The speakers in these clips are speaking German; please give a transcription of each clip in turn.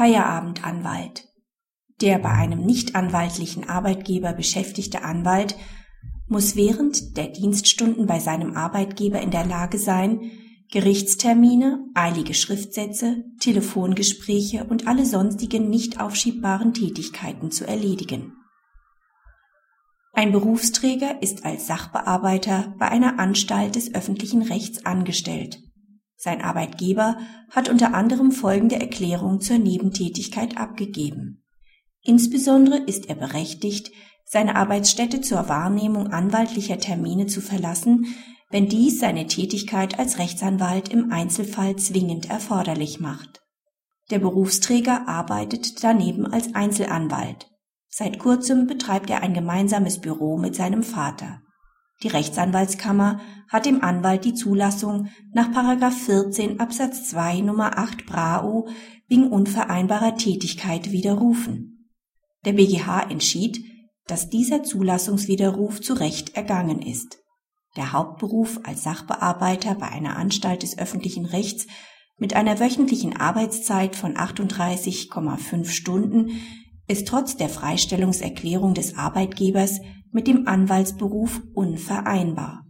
Feierabendanwalt. Der bei einem nichtanwaltlichen Arbeitgeber beschäftigte Anwalt muss während der Dienststunden bei seinem Arbeitgeber in der Lage sein, Gerichtstermine, eilige Schriftsätze, Telefongespräche und alle sonstigen nicht aufschiebbaren Tätigkeiten zu erledigen. Ein Berufsträger ist als Sachbearbeiter bei einer Anstalt des öffentlichen Rechts angestellt. Sein Arbeitgeber hat unter anderem folgende Erklärung zur Nebentätigkeit abgegeben. Insbesondere ist er berechtigt, seine Arbeitsstätte zur Wahrnehmung anwaltlicher Termine zu verlassen, wenn dies seine Tätigkeit als Rechtsanwalt im Einzelfall zwingend erforderlich macht. Der Berufsträger arbeitet daneben als Einzelanwalt. Seit kurzem betreibt er ein gemeinsames Büro mit seinem Vater. Die Rechtsanwaltskammer hat dem Anwalt die Zulassung nach 14 Absatz 2 Nummer 8 Brao wegen unvereinbarer Tätigkeit widerrufen. Der BGH entschied, dass dieser Zulassungswiderruf zu Recht ergangen ist. Der Hauptberuf als Sachbearbeiter bei einer Anstalt des öffentlichen Rechts mit einer wöchentlichen Arbeitszeit von 38,5 Stunden ist trotz der Freistellungserklärung des Arbeitgebers mit dem Anwaltsberuf unvereinbar.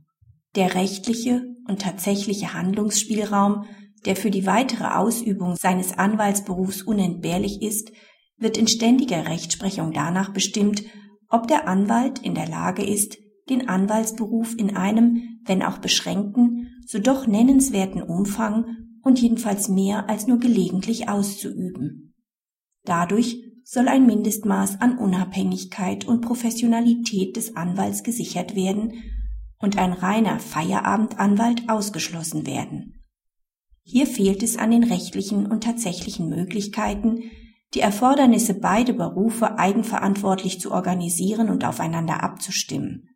Der rechtliche und tatsächliche Handlungsspielraum, der für die weitere Ausübung seines Anwaltsberufs unentbehrlich ist, wird in ständiger Rechtsprechung danach bestimmt, ob der Anwalt in der Lage ist, den Anwaltsberuf in einem, wenn auch beschränkten, so doch nennenswerten Umfang und jedenfalls mehr als nur gelegentlich auszuüben. Dadurch soll ein Mindestmaß an Unabhängigkeit und Professionalität des Anwalts gesichert werden und ein reiner Feierabendanwalt ausgeschlossen werden. Hier fehlt es an den rechtlichen und tatsächlichen Möglichkeiten, die Erfordernisse beider Berufe eigenverantwortlich zu organisieren und aufeinander abzustimmen.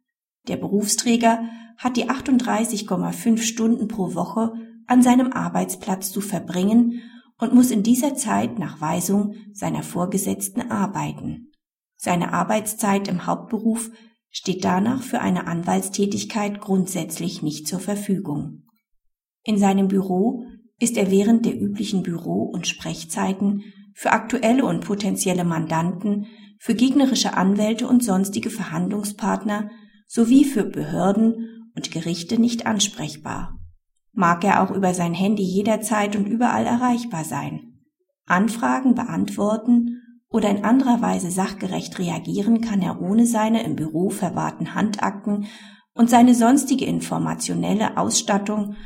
Der Berufsträger hat die 38,5 Stunden pro Woche an seinem Arbeitsplatz zu verbringen und muss in dieser Zeit nach Weisung seiner Vorgesetzten arbeiten. Seine Arbeitszeit im Hauptberuf steht danach für eine Anwaltstätigkeit grundsätzlich nicht zur Verfügung. In seinem Büro ist er während der üblichen Büro- und Sprechzeiten für aktuelle und potenzielle Mandanten, für gegnerische Anwälte und sonstige Verhandlungspartner sowie für Behörden und Gerichte nicht ansprechbar. Mag er auch über sein Handy jederzeit und überall erreichbar sein. Anfragen beantworten oder in anderer Weise sachgerecht reagieren kann er ohne seine im Büro verwahrten Handakten und seine sonstige informationelle Ausstattung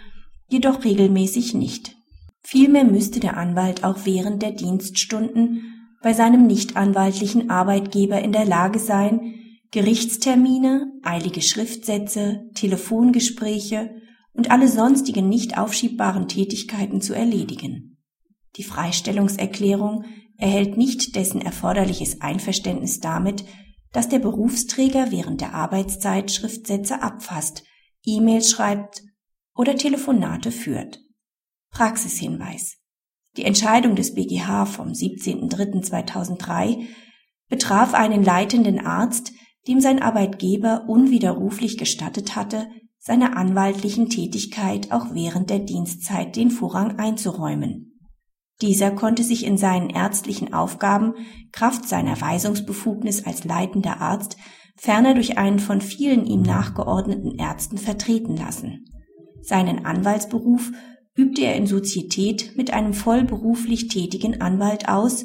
jedoch regelmäßig nicht. Vielmehr müsste der Anwalt auch während der Dienststunden bei seinem nichtanwaltlichen Arbeitgeber in der Lage sein, Gerichtstermine, eilige Schriftsätze, Telefongespräche und alle sonstigen nicht aufschiebbaren Tätigkeiten zu erledigen. Die Freistellungserklärung erhält nicht dessen erforderliches Einverständnis damit, dass der Berufsträger während der Arbeitszeit Schriftsätze abfasst, E-Mails schreibt oder Telefonate führt. Praxishinweis. Die Entscheidung des BGH vom 17.03.2003 betraf einen leitenden Arzt, dem sein Arbeitgeber unwiderruflich gestattet hatte, seiner anwaltlichen Tätigkeit auch während der Dienstzeit den Vorrang einzuräumen. Dieser konnte sich in seinen ärztlichen Aufgaben Kraft seiner Weisungsbefugnis als leitender Arzt ferner durch einen von vielen ihm nachgeordneten Ärzten vertreten lassen. Seinen Anwaltsberuf übte er in Sozietät mit einem vollberuflich tätigen Anwalt aus,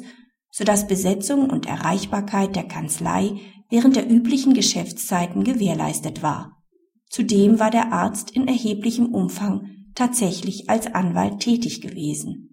so dass Besetzung und Erreichbarkeit der Kanzlei während der üblichen Geschäftszeiten gewährleistet war. Zudem war der Arzt in erheblichem Umfang tatsächlich als Anwalt tätig gewesen